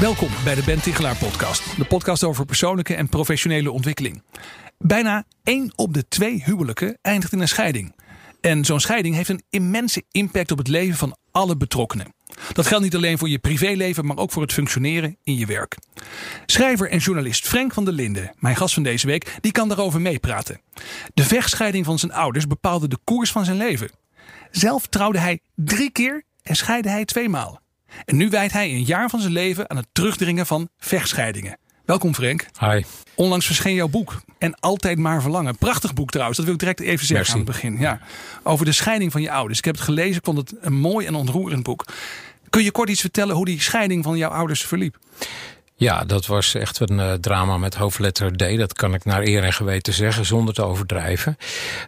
Welkom bij de Ben Tichelaar podcast. De podcast over persoonlijke en professionele ontwikkeling. Bijna één op de twee huwelijken eindigt in een scheiding. En zo'n scheiding heeft een immense impact op het leven van alle betrokkenen. Dat geldt niet alleen voor je privéleven, maar ook voor het functioneren in je werk. Schrijver en journalist Frank van der Linden, mijn gast van deze week, die kan daarover meepraten. De vechtscheiding van zijn ouders bepaalde de koers van zijn leven. Zelf trouwde hij drie keer en scheidde hij tweemaal. En nu wijdt hij een jaar van zijn leven aan het terugdringen van vechtscheidingen. Welkom Frank. Hi. Onlangs verscheen jouw boek. En altijd maar verlangen. Prachtig boek trouwens. Dat wil ik direct even zeggen Merci. aan het begin. Ja. Over de scheiding van je ouders. Ik heb het gelezen. Ik vond het een mooi en ontroerend boek. Kun je kort iets vertellen hoe die scheiding van jouw ouders verliep? Ja, dat was echt een uh, drama met hoofdletter D. Dat kan ik naar eer en geweten zeggen, zonder te overdrijven.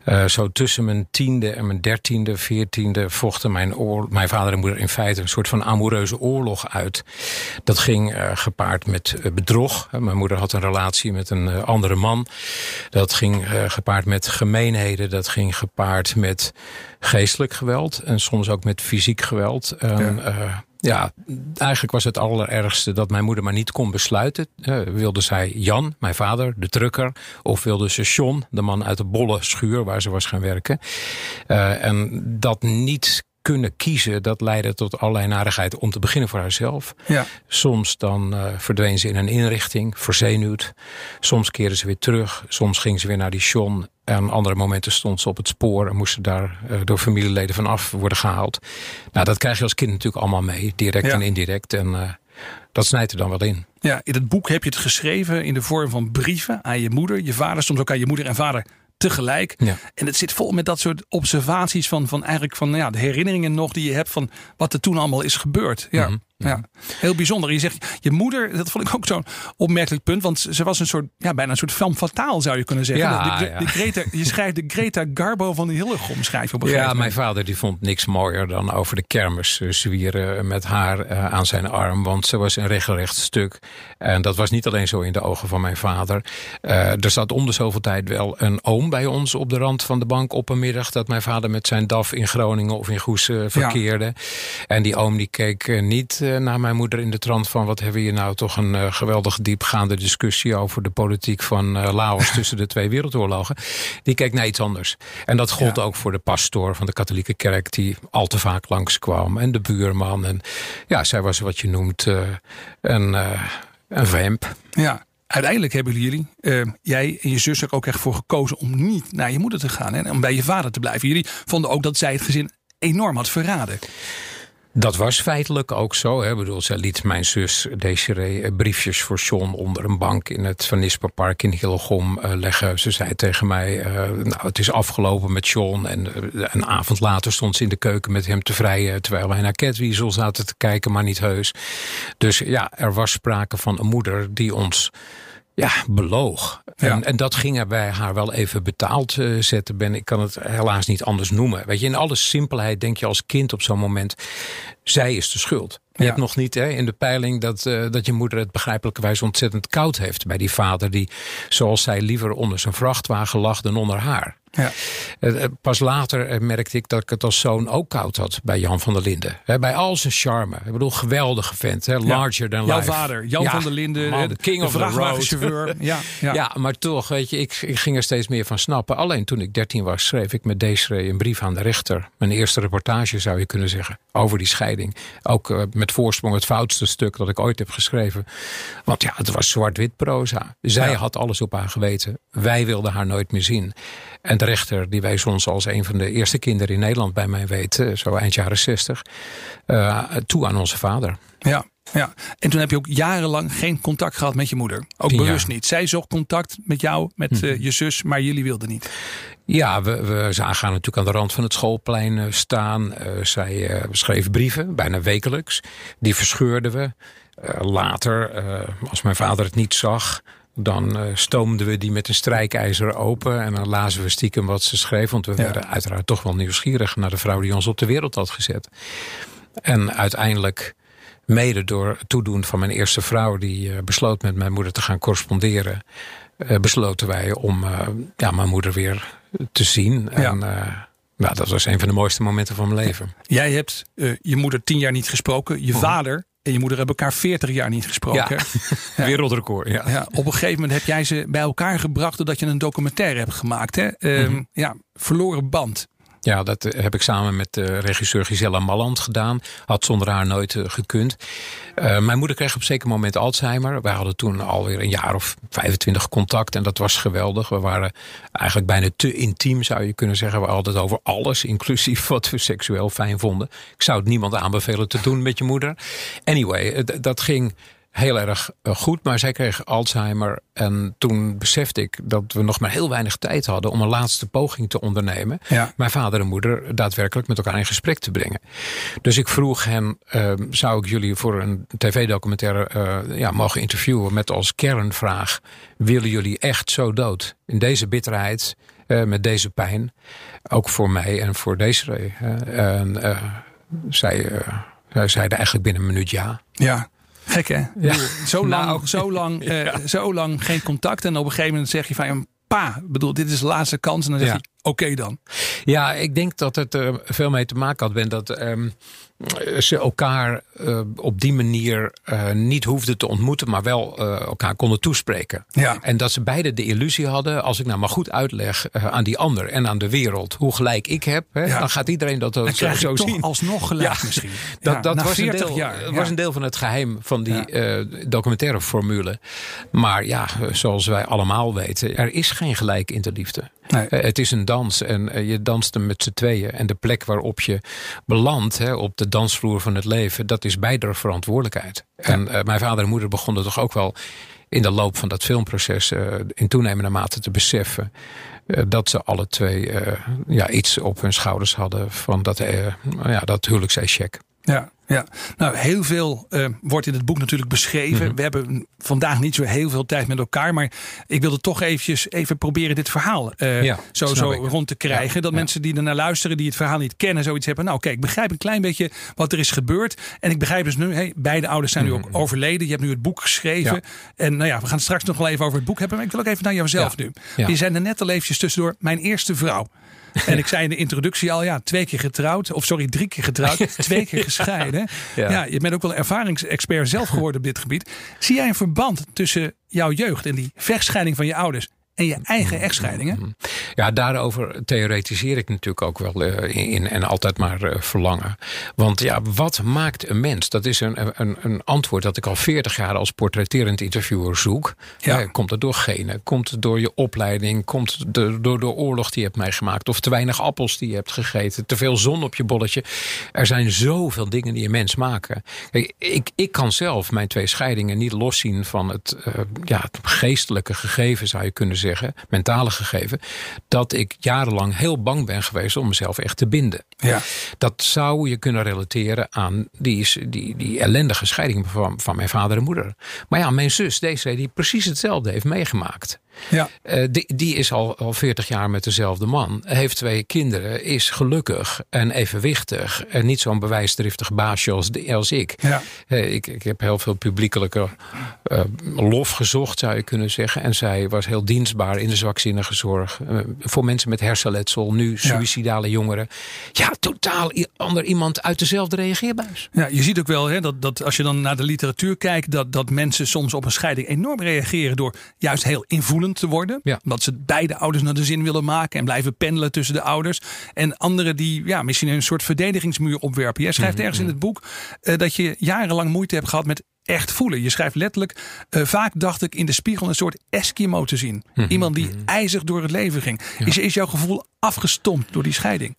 Uh, zo tussen mijn tiende en mijn dertiende, veertiende vochten mijn, mijn vader en moeder in feite een soort van amoureuze oorlog uit. Dat ging uh, gepaard met bedrog. Mijn moeder had een relatie met een andere man. Dat ging gepaard met gemeenheden. Dat ging gepaard met geestelijk geweld en soms ook met fysiek geweld. Ja. Ja, eigenlijk was het allerergste dat mijn moeder maar niet kon besluiten. Uh, wilde zij Jan, mijn vader, de trucker, of wilde ze John, de man uit de bolle schuur waar ze was gaan werken. Uh, en dat niet kunnen kiezen, dat leidde tot allerlei narigheid om te beginnen voor haarzelf. Ja. Soms dan uh, verdween ze in een inrichting, verzenuwd. Soms keerden ze weer terug. Soms ging ze weer naar die John. En andere momenten stond ze op het spoor en moesten daar uh, door familieleden van af worden gehaald. Nou, dat krijg je als kind natuurlijk allemaal mee, direct ja. en indirect. En uh, dat snijdt er dan wel in. Ja, in het boek heb je het geschreven in de vorm van brieven aan je moeder, je vader, soms ook aan je moeder en vader tegelijk. Ja. En het zit vol met dat soort observaties van, van eigenlijk van ja, de herinneringen nog die je hebt van wat er toen allemaal is gebeurd. Ja. Mhm. Ja, heel bijzonder. Je zegt, je moeder, dat vond ik ook zo'n opmerkelijk punt. Want ze was een soort, ja, bijna een soort femme fatale zou je kunnen zeggen. Ja, de, de, ja. de Greta, je schrijft de Greta Garbo van de Hillegom, schrijf je op een gegeven Ja, mijn vader die vond niks mooier dan over de kermis uh, zwieren met haar uh, aan zijn arm. Want ze was een regelrecht stuk. En dat was niet alleen zo in de ogen van mijn vader. Uh, er zat om de zoveel tijd wel een oom bij ons op de rand van de bank op een middag. Dat mijn vader met zijn DAF in Groningen of in Goes verkeerde. En die oom die keek niet naar mijn moeder in de trant van wat hebben we hier nou toch een uh, geweldig diepgaande discussie over de politiek van uh, Laos tussen de twee wereldoorlogen. Die keek naar iets anders. En dat gold ja. ook voor de pastoor van de katholieke kerk die al te vaak langskwam. En de buurman. En ja, zij was wat je noemt uh, een, een vamp. Ja. Uiteindelijk hebben jullie, uh, jij en je zus, er ook echt voor gekozen om niet naar je moeder te gaan. En om bij je vader te blijven. Jullie vonden ook dat zij het gezin enorm had verraden. Dat was feitelijk ook zo. Hè. Ik bedoel, zij liet mijn zus Desiree briefjes voor John onder een bank in het Van Nispenpark in Hillegom uh, leggen. Ze zei tegen mij, uh, nou het is afgelopen met John. En een avond later stond ze in de keuken met hem te vrijen. Terwijl wij naar Catweasel zaten te kijken, maar niet heus. Dus ja, er was sprake van een moeder die ons ja, beloog. Ja. En, en dat ging er bij haar wel even betaald uh, zetten. Ben, ik kan het helaas niet anders noemen. Weet je, in alle simpelheid denk je als kind op zo'n moment... zij is de schuld. Je Ja. hebt nog niet hè, in de peiling dat, uh, dat je moeder het begrijpelijkerwijs ontzettend koud heeft bij die vader die, zoals zij, liever onder zijn vrachtwagen lag dan onder haar. Ja. Uh, pas later merkte ik dat ik het als zoon ook koud had bij Jan van der Linden. Bij al zijn charme. Ik bedoel, geweldige vent. He, larger than Jouw life. vader, Jan Ja, van der Linden, man, de, king de of the road. Ja, ja. Ja, maar toch, weet je, ik, ik ging er steeds meer van snappen. Alleen toen ik 13 was, schreef ik met Desiree een brief aan de rechter. Mijn eerste reportage zou je kunnen zeggen, over die scheiding. Ook uh, met voorsprong het foutste stuk dat ik ooit heb geschreven. Want ja, het was zwart-wit proza. Zij Ja. had alles op haar geweten. Wij wilden haar nooit meer zien. En de rechter, die wees ons als een van de eerste kinderen in Nederland bij mij weet, eh, zo eind jaren 60, uh, toe aan onze vader. Ja, ja. En toen heb je ook jarenlang geen contact gehad met je moeder. Ook bewust niet. Zij zocht contact met jou, met Mhm. uh, je zus, maar jullie wilden niet. Ja, we, we zagen haar natuurlijk aan de rand van het schoolplein uh, staan. Uh, zij schreef brieven, bijna wekelijks. Die verscheurden we. Later, als mijn vader het niet zag, dan uh, stoomden we die met een strijkijzer open. En dan lazen we stiekem wat ze schreef. Want we werden uiteraard toch wel nieuwsgierig naar de vrouw die ons op de wereld had gezet. En uiteindelijk, mede door het toedoen van mijn eerste vrouw, die uh, besloot met mijn moeder te gaan corresponderen, uh, besloten wij om ja, mijn moeder weer te zien. Ja. En nou, dat was een van de mooiste momenten van mijn leven. Jij hebt je moeder tien jaar niet gesproken. Je vader en je moeder hebben elkaar 40 jaar niet gesproken. Ja. Wereldrecord, ja. ja. Op een gegeven moment heb jij ze bij elkaar gebracht doordat je een documentaire hebt gemaakt. Hè? Mm ja, verloren band. Ja, dat eh, heb ik samen met de regisseur Gisella Malland gedaan. Had zonder haar nooit eh, gekund. Mijn moeder kreeg op een zeker moment Alzheimer. Wij hadden toen alweer een jaar of 25 contact en dat was geweldig. We waren eigenlijk bijna te intiem, zou je kunnen zeggen. We hadden het over alles, inclusief wat we seksueel fijn vonden. Ik zou het niemand aanbevelen te doen met je moeder. Anyway, dat ging heel erg eh, goed, maar zij kreeg Alzheimer. En toen besefte ik dat we nog maar heel weinig tijd hadden om een laatste poging te ondernemen. Mijn vader en moeder daadwerkelijk met elkaar in gesprek te brengen. Dus ik vroeg hen: uh, zou ik jullie voor een tv-documentaire uh, ja, mogen interviewen met als kernvraag: willen jullie echt zo dood? In deze bitterheid, uh, met deze pijn. Ook voor mij en voor deze. en zij, zij zeiden eigenlijk binnen een minuut ja. Ja. Gek hè? Ja. Zo, lang, nou, zo, lang, uh, zo lang geen contact. En op een gegeven moment zeg je van pa, bedoel, dit is de laatste kans. En dan zeg je oké dan. Ja, ik denk dat het er veel mee te maken had. Ben dat um, ze elkaar uh, op die manier uh, niet hoefden te ontmoeten, maar wel uh, elkaar konden toespreken. Ja. En dat ze beide de illusie hadden, als ik nou maar goed uitleg aan die ander en aan de wereld hoe gelijk ik heb, hè, ja. dan gaat iedereen dat dan zo, zo zien. Alsnog gelijk misschien. Dat, dat was, een deel, jaar. was een deel van het geheim van die documentaire formule. Maar ja, zoals wij allemaal weten, er is geen gelijk in de liefde. Nee. het is een dans en je danst hem met z'n tweeën. En de plek waarop je belandt, hè, op de dansvloer van het leven, dat is beider verantwoordelijkheid. En uh, mijn vader en moeder begonnen toch ook wel in de loop van dat filmproces uh, in toenemende mate te beseffen uh, dat ze alle twee ja, iets op hun schouders hadden van dat, ja, dat. Ja, ja, nou heel veel uh, wordt in het boek natuurlijk beschreven. Mhm. We hebben vandaag niet zo heel veel tijd met elkaar. Maar ik wilde toch eventjes even proberen dit verhaal uh, ja, zo, zo rond te krijgen. Ja, dat mensen die ernaar luisteren, die het verhaal niet kennen, zoiets hebben. Nou kijk, ik begrijp een klein beetje wat er is gebeurd. En ik begrijp dus nu, hey, beide ouders zijn nu ook mhm. overleden. Je hebt nu het boek geschreven. En nou ja, we gaan straks nog wel even over het boek hebben. Maar ik wil ook even naar jouzelf nu. Je zijn er net al eventjes tussendoor mijn eerste vrouw. En ik zei in de introductie al, ja, twee keer getrouwd. Of sorry, drie keer getrouwd. twee keer gescheiden. Ja. ja. je bent ook wel ervaringsexpert zelf geworden op dit gebied. Zie jij een verband tussen jouw jeugd en die vechtscheiding van je ouders en je eigen echtscheidingen? Mm-hmm. Ja, daarover theoretiseer ik natuurlijk ook wel uh, in en altijd maar uh, verlangen. Want ja, wat maakt een mens? Dat is een, een, een antwoord dat ik al 40 jaar als portretterend interviewer zoek. Ja. Uh, komt het door genen? Komt het door je opleiding? Komt het door, door de oorlog die je hebt meegemaakt? Of te weinig appels die je hebt gegeten? Te veel zon op je bolletje? Er zijn zoveel dingen die een mens maken. Kijk, ik, ik kan zelf mijn twee scheidingen niet loszien van het, ja, het geestelijke gegeven, zou je kunnen zeggen mentale gegeven, dat ik jarenlang heel bang ben geweest om mezelf echt te binden. Ja. Dat zou je kunnen relateren aan die, die, die ellendige scheiding van, van mijn vader en moeder. Maar ja, mijn zus, deze, die precies hetzelfde heeft meegemaakt. Ja. Uh, die, die is al, al 40 jaar met dezelfde man. Heeft twee kinderen. Is gelukkig en evenwichtig. En niet zo'n bewijsdriftig baasje als, als ik. Ja. Uh, ik. Ik heb heel veel publiekelijke uh, lof gezocht, zou je kunnen zeggen. En zij was heel dienstbaar in de zwakzinnige zorg. voor mensen met hersenletsel. Nu suïcidale ja. jongeren. Ja, totaal ander iemand uit dezelfde reageerbuis. Ja, je ziet ook wel hè, dat, dat als je dan naar de literatuur kijkt. Dat, dat mensen soms op een scheiding enorm reageren. Door juist heel invoelend te worden. Ja. Omdat ze beide ouders naar de zin willen maken en blijven pendelen tussen de ouders. En anderen die ja, misschien een soort verdedigingsmuur opwerpen. Jij schrijft mhm, ergens in mhm. het boek uh, dat je jarenlang moeite hebt gehad met echt voelen. Je schrijft letterlijk, uh, vaak dacht ik in de spiegel een soort Eskimo te zien. Mhm, Iemand die ijzig door het leven ging. Is, is jouw gevoel afgestompt door die scheiding?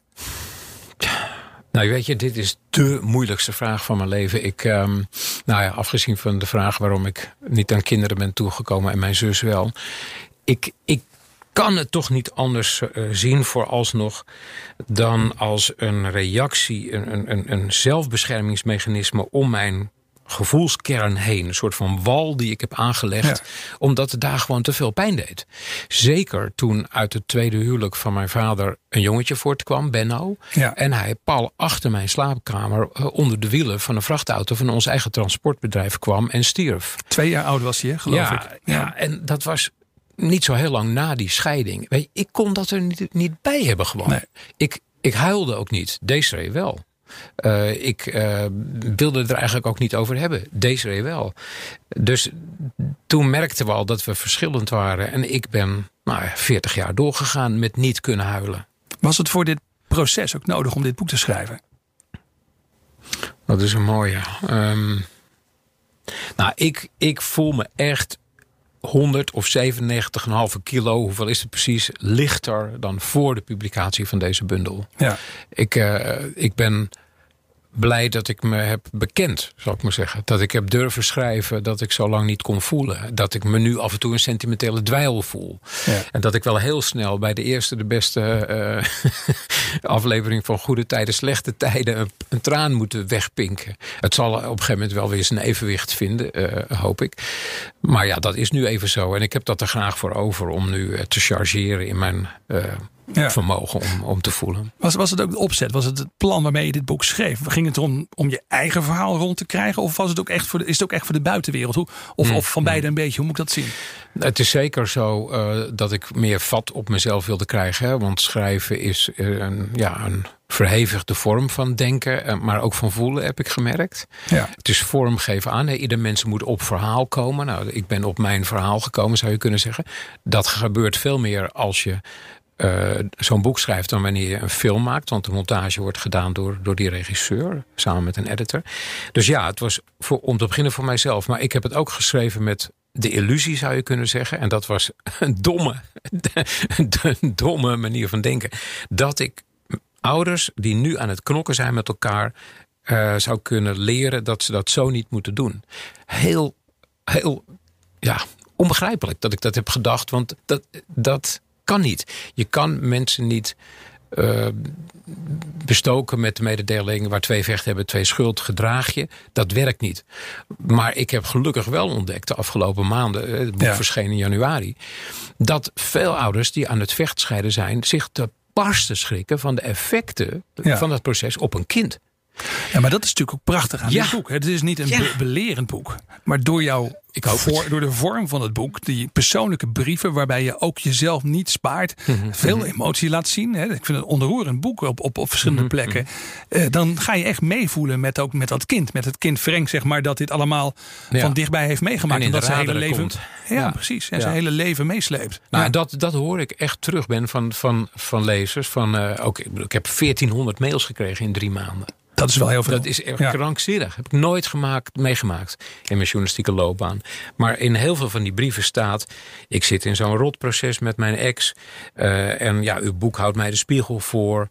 Nou, weet je, dit is de moeilijkste vraag van mijn leven. Ik, um, nou ja, afgezien van de vraag waarom ik niet aan kinderen ben toegekomen en mijn zus wel. Ik, ik kan het toch niet anders uh, zien vooralsnog dan als een reactie, een, een, een zelfbeschermingsmechanisme om mijn gevoelskern heen. Een soort van wal die ik heb aangelegd. Omdat het daar gewoon te veel pijn deed. Zeker toen uit het tweede huwelijk van mijn vader een jongetje voortkwam, Benno. En hij pal achter mijn slaapkamer eh, onder de wielen van een vrachtauto van ons eigen transportbedrijf kwam en stierf. Twee jaar oud was hij, geloof ja, ik. Ja. ja, en dat was niet zo heel lang na die scheiding. Weet je, ik kon dat er niet, niet bij hebben gewoon. Nee. Ik, ik huilde ook niet. Desiree wel. Uh, ik uh, wilde er eigenlijk ook niet over hebben. Desiree wel. Dus toen merkten we al dat we verschillend waren. En ik ben nou, 40 jaar doorgegaan met niet kunnen huilen. Was het voor dit proces ook nodig om dit boek te schrijven? Dat is een mooie. Um, nou, ik, ik voel me echt 100 of 97,5 kilo, hoeveel is het precies, lichter dan voor de publicatie van deze bundel. Ja. Ik, uh, ik ben blij dat ik me heb bekend, zal ik maar zeggen. Dat ik heb durven schrijven dat ik zo lang niet kon voelen. Dat ik me nu af en toe een sentimentele dweil voel. Ja. En dat ik wel heel snel bij de eerste, de beste uh, aflevering van Goede Tijden, Slechte Tijden een, een, traan moeten wegpinken. Het zal op een gegeven moment wel weer zijn evenwicht vinden, uh, hoop ik. Maar ja, dat is nu even zo. En ik heb dat er graag voor over om nu uh, te chargeren in mijn ja. vermogen om, om te voelen. Was, was het ook de opzet? Was het het plan waarmee je dit boek schreef? Ging het erom om je eigen verhaal rond te krijgen? Of was het ook echt voor de, is het ook echt voor de buitenwereld? Hoe, of, mm. of van beide een beetje? Hoe moet ik dat zien? Het is zeker zo uh, dat ik meer vat op mezelf wilde krijgen. Hè? Want schrijven is uh, een, ja, een verhevigde vorm van denken, uh, maar ook van voelen, heb ik gemerkt. Ja. Het is vormgeven aan. Ieder mens moet op verhaal komen. Nou, ik ben op mijn verhaal gekomen, zou je kunnen zeggen. Dat gebeurt veel meer als je uh, zo'n boek schrijft dan wanneer je een film maakt. Want de montage wordt gedaan door, door die regisseur. Samen met een editor. Dus ja, het was voor, om te beginnen voor mijzelf. Maar ik heb het ook geschreven met de illusie zou je kunnen zeggen. En dat was een domme, een domme manier van denken. Dat ik ouders die nu aan het knokken zijn met elkaar... Uh, zou kunnen leren dat ze dat zo niet moeten doen. Heel, heel ja, onbegrijpelijk dat ik dat heb gedacht. Want dat, dat kan niet. Je kan mensen niet uh, bestoken met de mededeling... waar twee vechten hebben, twee schuld, gedraag je. Dat werkt niet. Maar ik heb gelukkig wel ontdekt de afgelopen maanden... Eh, het boek ja. verscheen in januari... dat veel ouders die aan het vechtscheiden zijn... zich te barsten schrikken van de effecten ja. van dat proces op een kind. Ja, maar dat is natuurlijk ook prachtig aan ja. dit boek. Het is niet een ja. belerend boek. Maar door, jou, Ik voor, door de vorm van het boek, die persoonlijke brieven, waarbij je ook jezelf niet spaart, mm -hmm. veel emotie laat zien. Hè. Ik vind het een ontroerend boek op, op, op verschillende mm -hmm. plekken. Uh, dan ga je echt meevoelen met, ook met dat kind. Met het kind Frank, zeg maar, dat dit allemaal ja. van dichtbij heeft meegemaakt. En dat zijn hele leven. Komt. Ja, precies. En zijn hele leven meesleept. Nou, dat, dat hoor ik echt terug ben van, van, van lezers. Van, uh, ook, ik heb 1400 mails gekregen in drie maanden. Dat is wel heel veel. Dat is ja. krankzinnig. Heb ik nooit gemaakt, meegemaakt in mijn journalistieke loopbaan. Maar in heel veel van die brieven staat... ik zit in zo'n rotproces met mijn ex. Uh, en ja, uw boek houdt mij de spiegel voor.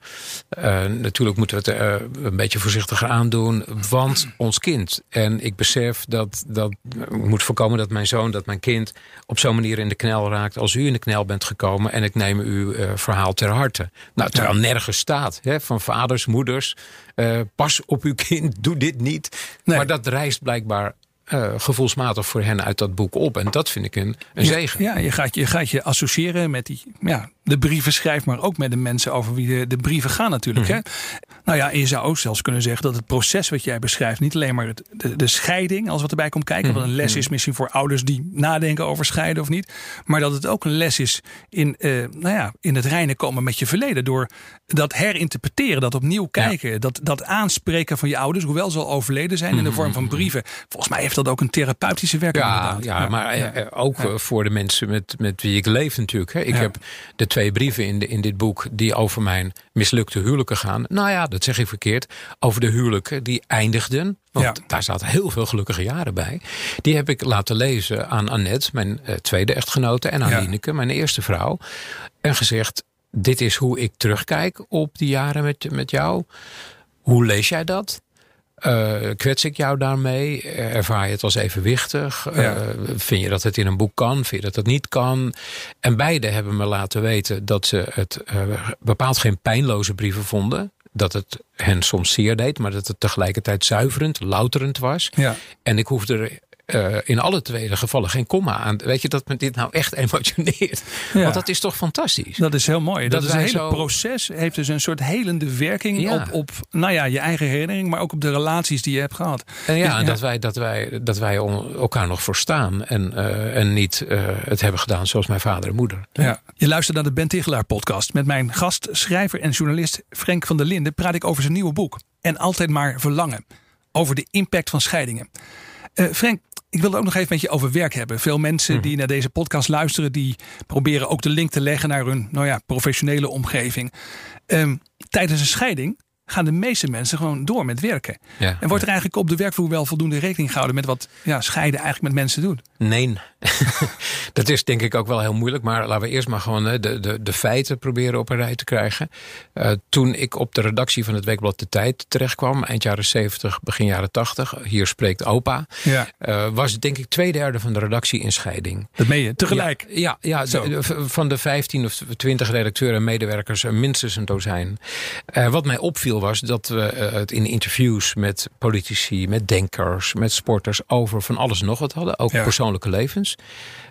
Uh, natuurlijk moeten we het uh, een beetje voorzichtiger aandoen. Want ons kind. En ik besef dat, dat ik moet voorkomen dat mijn zoon, dat mijn kind... op zo'n manier in de knel raakt als u in de knel bent gekomen. En ik neem uw verhaal ter harte. Nou, terwijl nergens staat. Hè, van vaders, moeders... Uh, pas op uw kind, doe dit niet. Nee. Maar dat reist blijkbaar uh, gevoelsmatig voor hen uit dat boek op. En dat vind ik een, een ja, zegen. Ja, je gaat je, gaat je associëren met die, ja, de brieven schrijft, maar ook met de mensen over wie de, de brieven gaan natuurlijk. Mm -hmm. hè? Nou ja, je zou ook zelfs kunnen zeggen dat het proces wat jij beschrijft, niet alleen maar het, de, de, scheiding, als wat erbij komt kijken, mm -hmm. wat een les is misschien voor ouders die nadenken over scheiden of niet, maar dat het ook een les is in, uh, nou ja, in het reinen komen met je verleden. Door dat herinterpreteren, dat opnieuw kijken, ja. dat, dat aanspreken van je ouders, hoewel ze al overleden zijn, mm -hmm. in de vorm van brieven. Volgens mij heeft dat ook een therapeutische werking. Ja, ja, maar ja. ook ja. voor de mensen met, met wie ik leef natuurlijk. Hè. Ik heb de twee brieven in, de, in dit boek die over mijn mislukte huwelijken gaan. Nou ja, dat zeg ik verkeerd. Over de huwelijken die eindigden. Want ja. daar zaten heel veel gelukkige jaren bij. Die heb ik laten lezen aan Annette, mijn uh, tweede echtgenote. En aan ja. Lineke, mijn eerste vrouw. En gezegd, dit is hoe ik terugkijk op die jaren met, met jou. Hoe lees jij dat? Uh, kwets ik jou daarmee? Ervaar je het als evenwichtig? Ja. Uh, vind je dat het in een boek kan? Vind je dat het niet kan? En beide hebben me laten weten dat ze het uh, bepaald geen pijnloze brieven vonden. dat het hen soms zeer deed, maar dat het tegelijkertijd zuiverend, louterend was. Ja. En ik hoefde er uh, in alle twee gevallen geen komma aan. Weet je dat me dit nou echt emotioneert? Ja. Want dat is toch fantastisch? Dat is heel mooi. Dat, dat is een hele zo... proces. Heeft dus een soort helende werking ja. op, op nou ja, je eigen herinnering, maar ook op de relaties die je hebt gehad. En ja, en dat wij, dat wij, dat wij elkaar nog verstaan en, uh, en niet uh, het hebben gedaan zoals mijn vader en moeder. Ja. Je luistert naar de Ben Tichelaar podcast. Met mijn gast, schrijver en journalist Frank van der Linden praat ik over zijn nieuwe boek. En altijd maar verlangen. Over de impact van scheidingen. Uh, Frank, ik wilde ook nog even met je over werk hebben. Veel mensen mhm. die naar deze podcast luisteren, die proberen ook de link te leggen naar hun nou ja, professionele omgeving. Um, tijdens een scheiding gaan de meeste mensen gewoon door met werken. Ja, en wordt er eigenlijk op de werkvloer wel voldoende rekening gehouden met wat ja, scheiden eigenlijk met mensen doet? Nee, dat is denk ik ook wel heel moeilijk. Maar laten we eerst maar gewoon de, de, de feiten proberen op een rij te krijgen. Uh, toen ik op de redactie van het Weekblad De Tijd terechtkwam, eind jaren 70, begin jaren 80, hier spreekt opa, ja. uh, was denk ik twee derde van de redactie in scheiding. Dat meen je, tegelijk? Ja, ja, ja van de 15 of 20 redacteuren en medewerkers minstens een dozijn. Uh, wat mij opviel was dat we het in interviews met politici, met denkers, met sporters over van alles en nog wat hadden. Ook persoonlijk levens.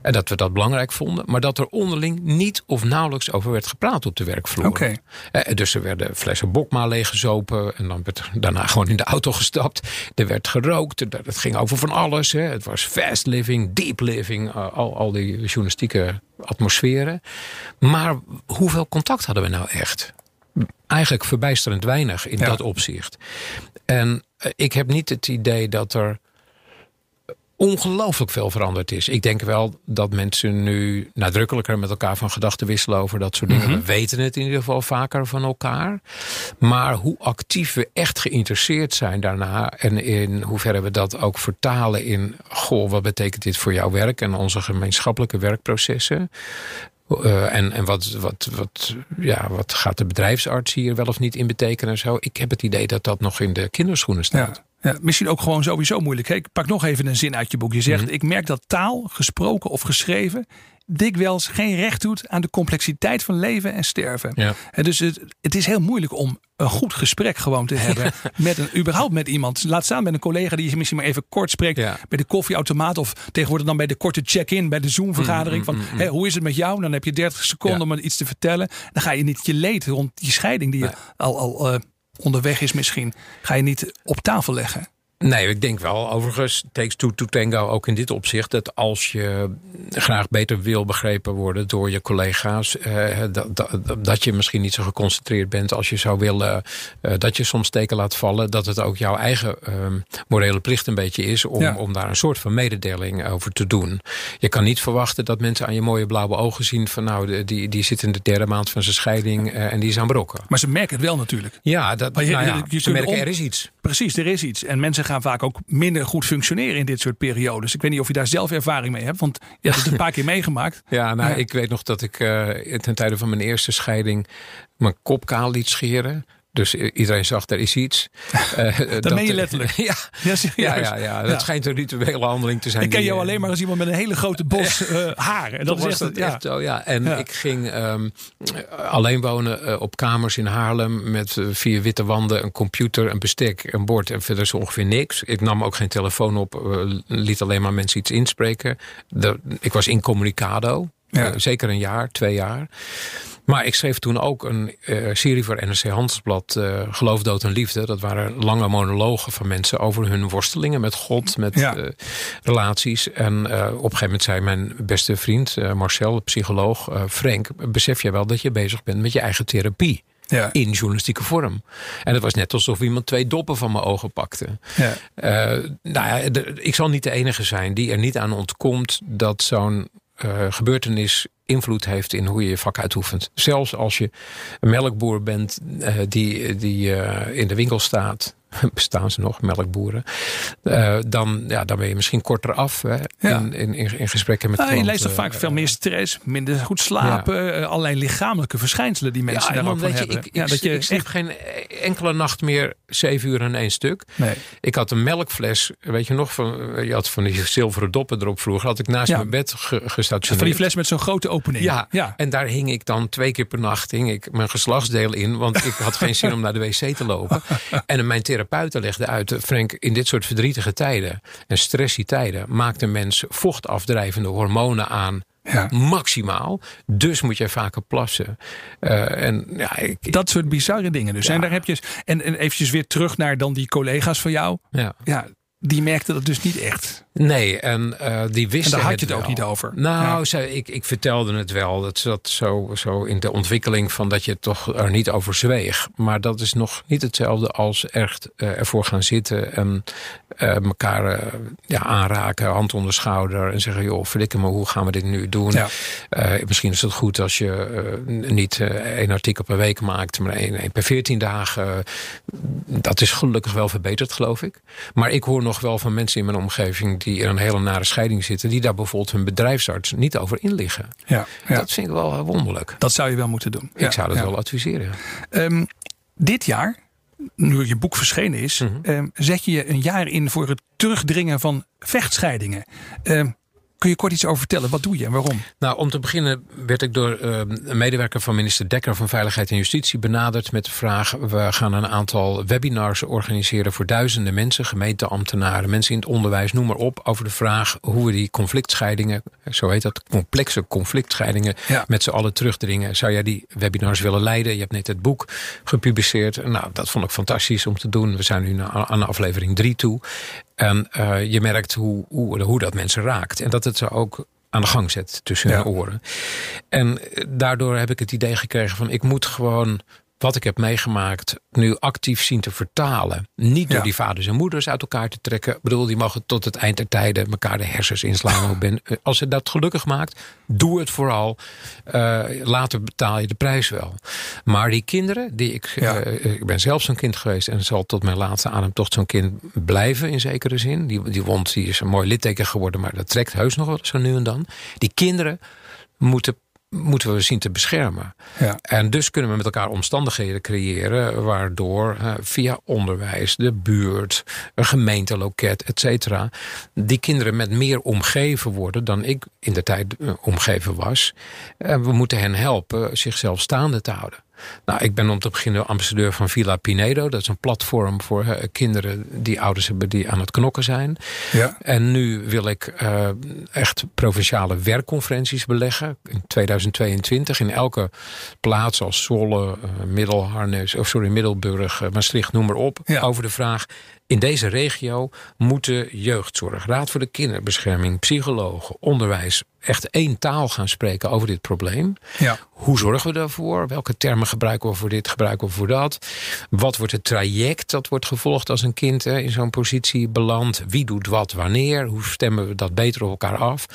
En dat we dat belangrijk vonden. Maar dat er onderling niet of nauwelijks over werd gepraat op de werkvloer. Okay. Eh, dus er werden flessen bokma leeggezopen. En dan werd daarna gewoon in de auto gestapt. Er werd gerookt. Het ging over van alles. Hè. Het was fast living, deep living. Al, al die journalistieke atmosferen. Maar hoeveel contact hadden we nou echt? Eigenlijk verbijsterend weinig in dat opzicht. En uh, ik heb niet het idee dat er ongelooflijk veel veranderd is. Ik denk wel dat mensen nu nadrukkelijker met elkaar van gedachten wisselen over dat soort dingen. Mhm. We weten het in ieder geval vaker van elkaar. Maar hoe actief we echt geïnteresseerd zijn daarna en in hoeverre we dat ook vertalen in, goh, wat betekent dit voor jouw werk en onze gemeenschappelijke werkprocessen? Uh, en en wat, wat, wat, ja, wat gaat de bedrijfsarts hier wel of niet in betekenen? Zo? Ik heb het idee dat dat nog in de kinderschoenen staat. Ja. Ja, misschien ook gewoon sowieso moeilijk. Ik pak nog even een zin uit je boek. Je zegt: mhm. Ik merk dat taal, gesproken of geschreven, dikwijls geen recht doet aan de complexiteit van leven en sterven. Ja. En dus het, het, is heel moeilijk om een goed gesprek gewoon te hebben met een, überhaupt met iemand. Laat staan met een collega die je misschien maar even kort spreekt bij de koffieautomaat of tegenwoordig dan bij de korte check-in bij de Zoom-vergadering. Mm, van mm, mm, hoe is het met jou? Dan heb je 30 seconden om iets te vertellen. Dan ga je niet je leed rond die scheiding die je al, al uh, onderweg is misschien, ga je niet op tafel leggen. Nee, ik denk wel, overigens, takes two to tango ook in dit opzicht. Dat als je graag beter wil begrepen worden door je collega's. Eh, dat, dat, dat, je misschien niet zo geconcentreerd bent als je zou willen. Eh, dat je soms steken laat vallen. Dat het ook jouw eigen eh, morele plicht een beetje is om, om daar een soort van mededeling over te doen. Je kan niet verwachten dat mensen aan je mooie blauwe ogen zien van nou, die, die zit in de derde maand van zijn scheiding en die is aan brokken. Maar ze merken het wel natuurlijk. Ja, dat, je, nou ja, je, ze merken er is iets. Precies, er is iets. En mensen gaan vaak ook minder goed functioneren in dit soort periodes. Ik weet niet of je daar zelf ervaring mee hebt, want je hebt het een paar keer meegemaakt. Ja, nou, ik weet nog dat ik uh, ten tijde van mijn eerste scheiding mijn kop kaal liet scheren. Dus iedereen zag, er is iets. Uh, dat meen je letterlijk? ja, ja, ja, ja, ja, dat schijnt een rituele handeling te zijn. Ik ken jou alleen maar als iemand met een hele grote bos uh, haar. En dat was echt, echt zo, ja. En ik ging um, alleen wonen uh, op kamers in Haarlem... met vier witte wanden, een computer, een bestek, een bord... en verder zo ongeveer niks. Ik nam ook geen telefoon op, liet alleen maar mensen iets inspreken. De, ik was incommunicado, zeker een jaar, twee jaar... Maar ik schreef toen ook een uh, serie voor NRC Handelsblad, uh, Geloof, Dood en Liefde. Dat waren lange monologen van mensen over hun worstelingen met God, met ja. uh, relaties. En op een gegeven moment zei mijn beste vriend Marcel, psycholoog, Frank, besef je wel dat je bezig bent met je eigen therapie. Ja. In journalistieke vorm. En het was net alsof iemand twee doppen van mijn ogen pakte. Ja. nou ja, ik zal niet de enige zijn die er niet aan ontkomt dat zo'n gebeurtenis invloed heeft in hoe je je vak uitoefent. Zelfs als je een melkboer bent uh, die, die uh, in de winkel staat bestaan ze nog, melkboeren. Uh, dan, ja, dan ben je misschien korter af hè, in, in, in, gesprekken met ah, klanten. Je leest toch vaak veel meer stress, minder goed slapen. Ja. allerlei lichamelijke verschijnselen die mensen ja, daar ook van hebben. Ik, ja, dat je ik echt... geen enkele nacht meer zeven uur in één stuk. Nee. Ik had een melkfles, weet je nog, van, je had van die zilveren doppen erop vroeger. Had ik naast mijn bed ge, gestationeerd. Van die fles met zo'n grote opening. Ja, ja, en daar hing ik dan twee keer per nacht hing ik mijn geslachtsdeel in. Want ik had geen zin om naar de wc te lopen. En mijn therapeuten legde uit, Frank, in dit soort verdrietige tijden en stressy tijden maakt een mens vochtafdrijvende hormonen aan ja. maximaal. Dus moet je vaker plassen. Uh, en, ja, ik, dat soort bizarre dingen dus. Ja. En daar heb je. En, en eventjes weer terug naar dan die collega's van jou. Ja. ja die merkten dat dus niet echt. Nee, en uh, die wisten. En daar had je het, ook niet over. Nou, ja. ze, ik, ik vertelde het wel. Dat zat zo, zo in de ontwikkeling van dat je het toch er niet over zweeg. Maar dat is nog niet hetzelfde als echt uh, ervoor gaan zitten en uh, elkaar ja, aanraken, hand onder schouder en zeggen: joh, verdikke me, hoe gaan we dit nu doen? Ja. misschien is het goed als je niet één artikel per week maakt, maar één, één per veertien dagen. dat is gelukkig wel verbeterd, geloof ik. Maar ik hoor nog wel van mensen in mijn omgeving die in een hele nare scheiding zitten, die daar bijvoorbeeld hun bedrijfsarts niet over inliggen. Ja, ja. Dat vind ik wel wonderlijk. Dat zou je wel moeten doen. Ik zou dat wel adviseren. Um, dit jaar, nu je boek verschenen is, Mhm. um, zet je je een jaar in voor het terugdringen van vechtscheidingen. Um, kun je kort iets over vertellen? Wat doe je en waarom? Nou, om te beginnen werd ik door uh, een medewerker van minister Dekker van Veiligheid en Justitie benaderd met de vraag: we gaan een aantal webinars organiseren voor duizenden mensen, gemeenteambtenaren, mensen in het onderwijs, noem maar op, over de vraag hoe we die conflictscheidingen, zo heet dat, complexe conflictscheidingen, ja. met z'n allen terugdringen. Zou jij die webinars willen leiden? Je hebt net het boek gepubliceerd. Nou, dat vond ik fantastisch om te doen. We zijn nu aan aflevering drie toe. En uh, je merkt hoe, hoe, hoe dat mensen raakt. En dat het ze ook aan de gang zet tussen Ja. hun oren. En daardoor heb ik het idee gekregen van ik moet gewoon wat ik heb meegemaakt nu actief zien te vertalen. Niet door Ja. die vaders en moeders uit elkaar te trekken. Ik bedoel, die mogen tot het eind der tijden elkaar de hersens inslaan. Ook ben. Als het dat gelukkig maakt, doe het vooral. Uh, later betaal je de prijs wel. Maar die kinderen, die ik, Ja. uh, ik ben zelf zo'n kind geweest en zal tot mijn laatste ademtocht zo'n kind blijven in zekere zin. Die, die wond die is een mooi litteken geworden, maar dat trekt heus nog wel zo nu en dan. Die kinderen moeten moeten we zien te beschermen. Ja. En dus kunnen we met elkaar omstandigheden creëren... waardoor uh, via onderwijs, de buurt, een gemeenteloket, et cetera... die kinderen met meer omgeven worden dan ik in de tijd uh, omgeven was. En we moeten hen helpen zichzelf staande te houden. Nou, ik ben om te beginnen ambassadeur van Villa Pinedo. Dat is een platform voor uh, kinderen die ouders hebben die aan het knokken zijn. Ja. En nu wil ik uh, echt provinciale werkconferenties beleggen. In 2022 in elke plaats als Zwolle, uh, Middelharnis, of sorry, Middelburg, Maastricht, noem maar op. Ja. Over de vraag, in deze regio moeten jeugdzorg, raad voor de kinderbescherming, psychologen, onderwijs echt één taal gaan spreken over dit probleem. Ja. Hoe zorgen we daarvoor? Welke termen gebruiken we voor dit, gebruiken we voor dat? Wat wordt het traject dat wordt gevolgd als een kind hè, in zo'n positie belandt? Wie doet wat wanneer? Hoe stemmen we dat beter op elkaar af?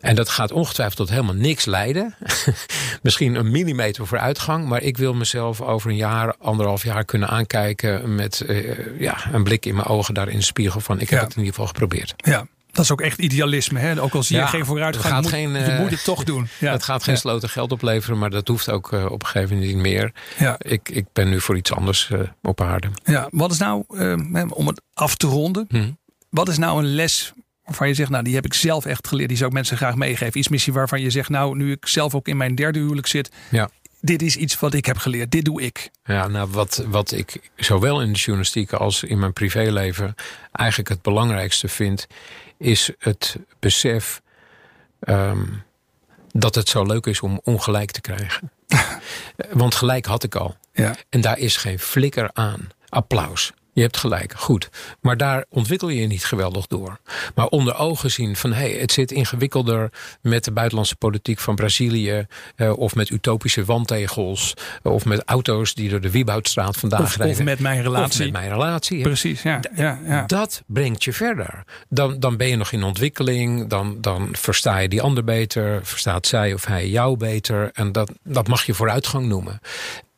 En dat gaat ongetwijfeld tot helemaal niks leiden. Misschien een millimeter vooruitgang. Maar ik wil mezelf over een jaar, anderhalf jaar kunnen aankijken... met uh, ja, een blik in mijn ogen daar in de spiegel van... ik heb Ja. het in ieder geval geprobeerd. Ja. Dat is ook echt idealisme. Hè? Ook al zie je Ja, geen vooruitgang, gaat moet, geen, je eh, moet het toch doen. Ja. Het gaat geen sloten geld opleveren, maar dat hoeft ook uh, op een gegeven moment niet meer. Ja. Ik, ik ben nu voor iets anders uh, op aarde. Ja, wat is nou, uh, om het af te ronden, hm. wat is nou een les waarvan je zegt, nou die heb ik zelf echt geleerd, die zou ik mensen graag meegeven. Iets misschien waarvan je zegt, nou nu ik zelf ook in mijn derde huwelijk zit, Ja. Dit is iets wat ik heb geleerd, dit doe ik. Ja, nou, wat, wat ik zowel in de journalistiek als in mijn privéleven eigenlijk het belangrijkste vind, is het besef um, dat het zo leuk is om ongelijk te krijgen. Want gelijk had ik al. Ja. En daar is geen flikker aan. Applaus. Je hebt gelijk, goed. Maar daar ontwikkel je je niet geweldig door. Maar onder ogen zien van hé, hey, het zit ingewikkelder met de buitenlandse politiek van Brazilië. Uh, of met utopische wandtegels. Of met auto's die door de Wieboudstraat vandaag of, rijden. Of met mijn relatie. Of met mijn relatie. Precies, ja. ja, ja. Dat brengt je verder. Dan, dan ben je nog in ontwikkeling. Dan, dan versta je die ander beter. Verstaat zij of hij jou beter. En dat, dat mag je vooruitgang noemen.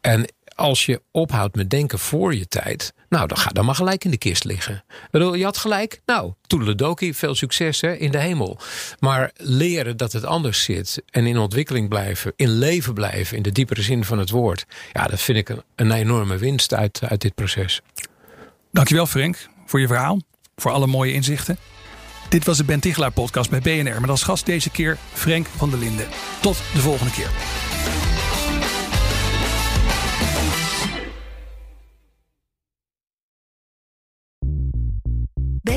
En als je ophoudt met denken voor je tijd, nou, dan ga dan maar gelijk in de kist liggen. Je had gelijk, nou, toedeledoki, veel succes hè, in de hemel. Maar leren dat het anders zit en in ontwikkeling blijven, in leven blijven, in de diepere zin van het woord. Ja, dat vind ik een, een enorme winst uit, uit dit proces. Dankjewel Frank voor je verhaal, voor alle mooie inzichten. Dit was de Ben Tichelaar podcast bij BNR met als gast deze keer Frank van der Linden. Tot de volgende keer.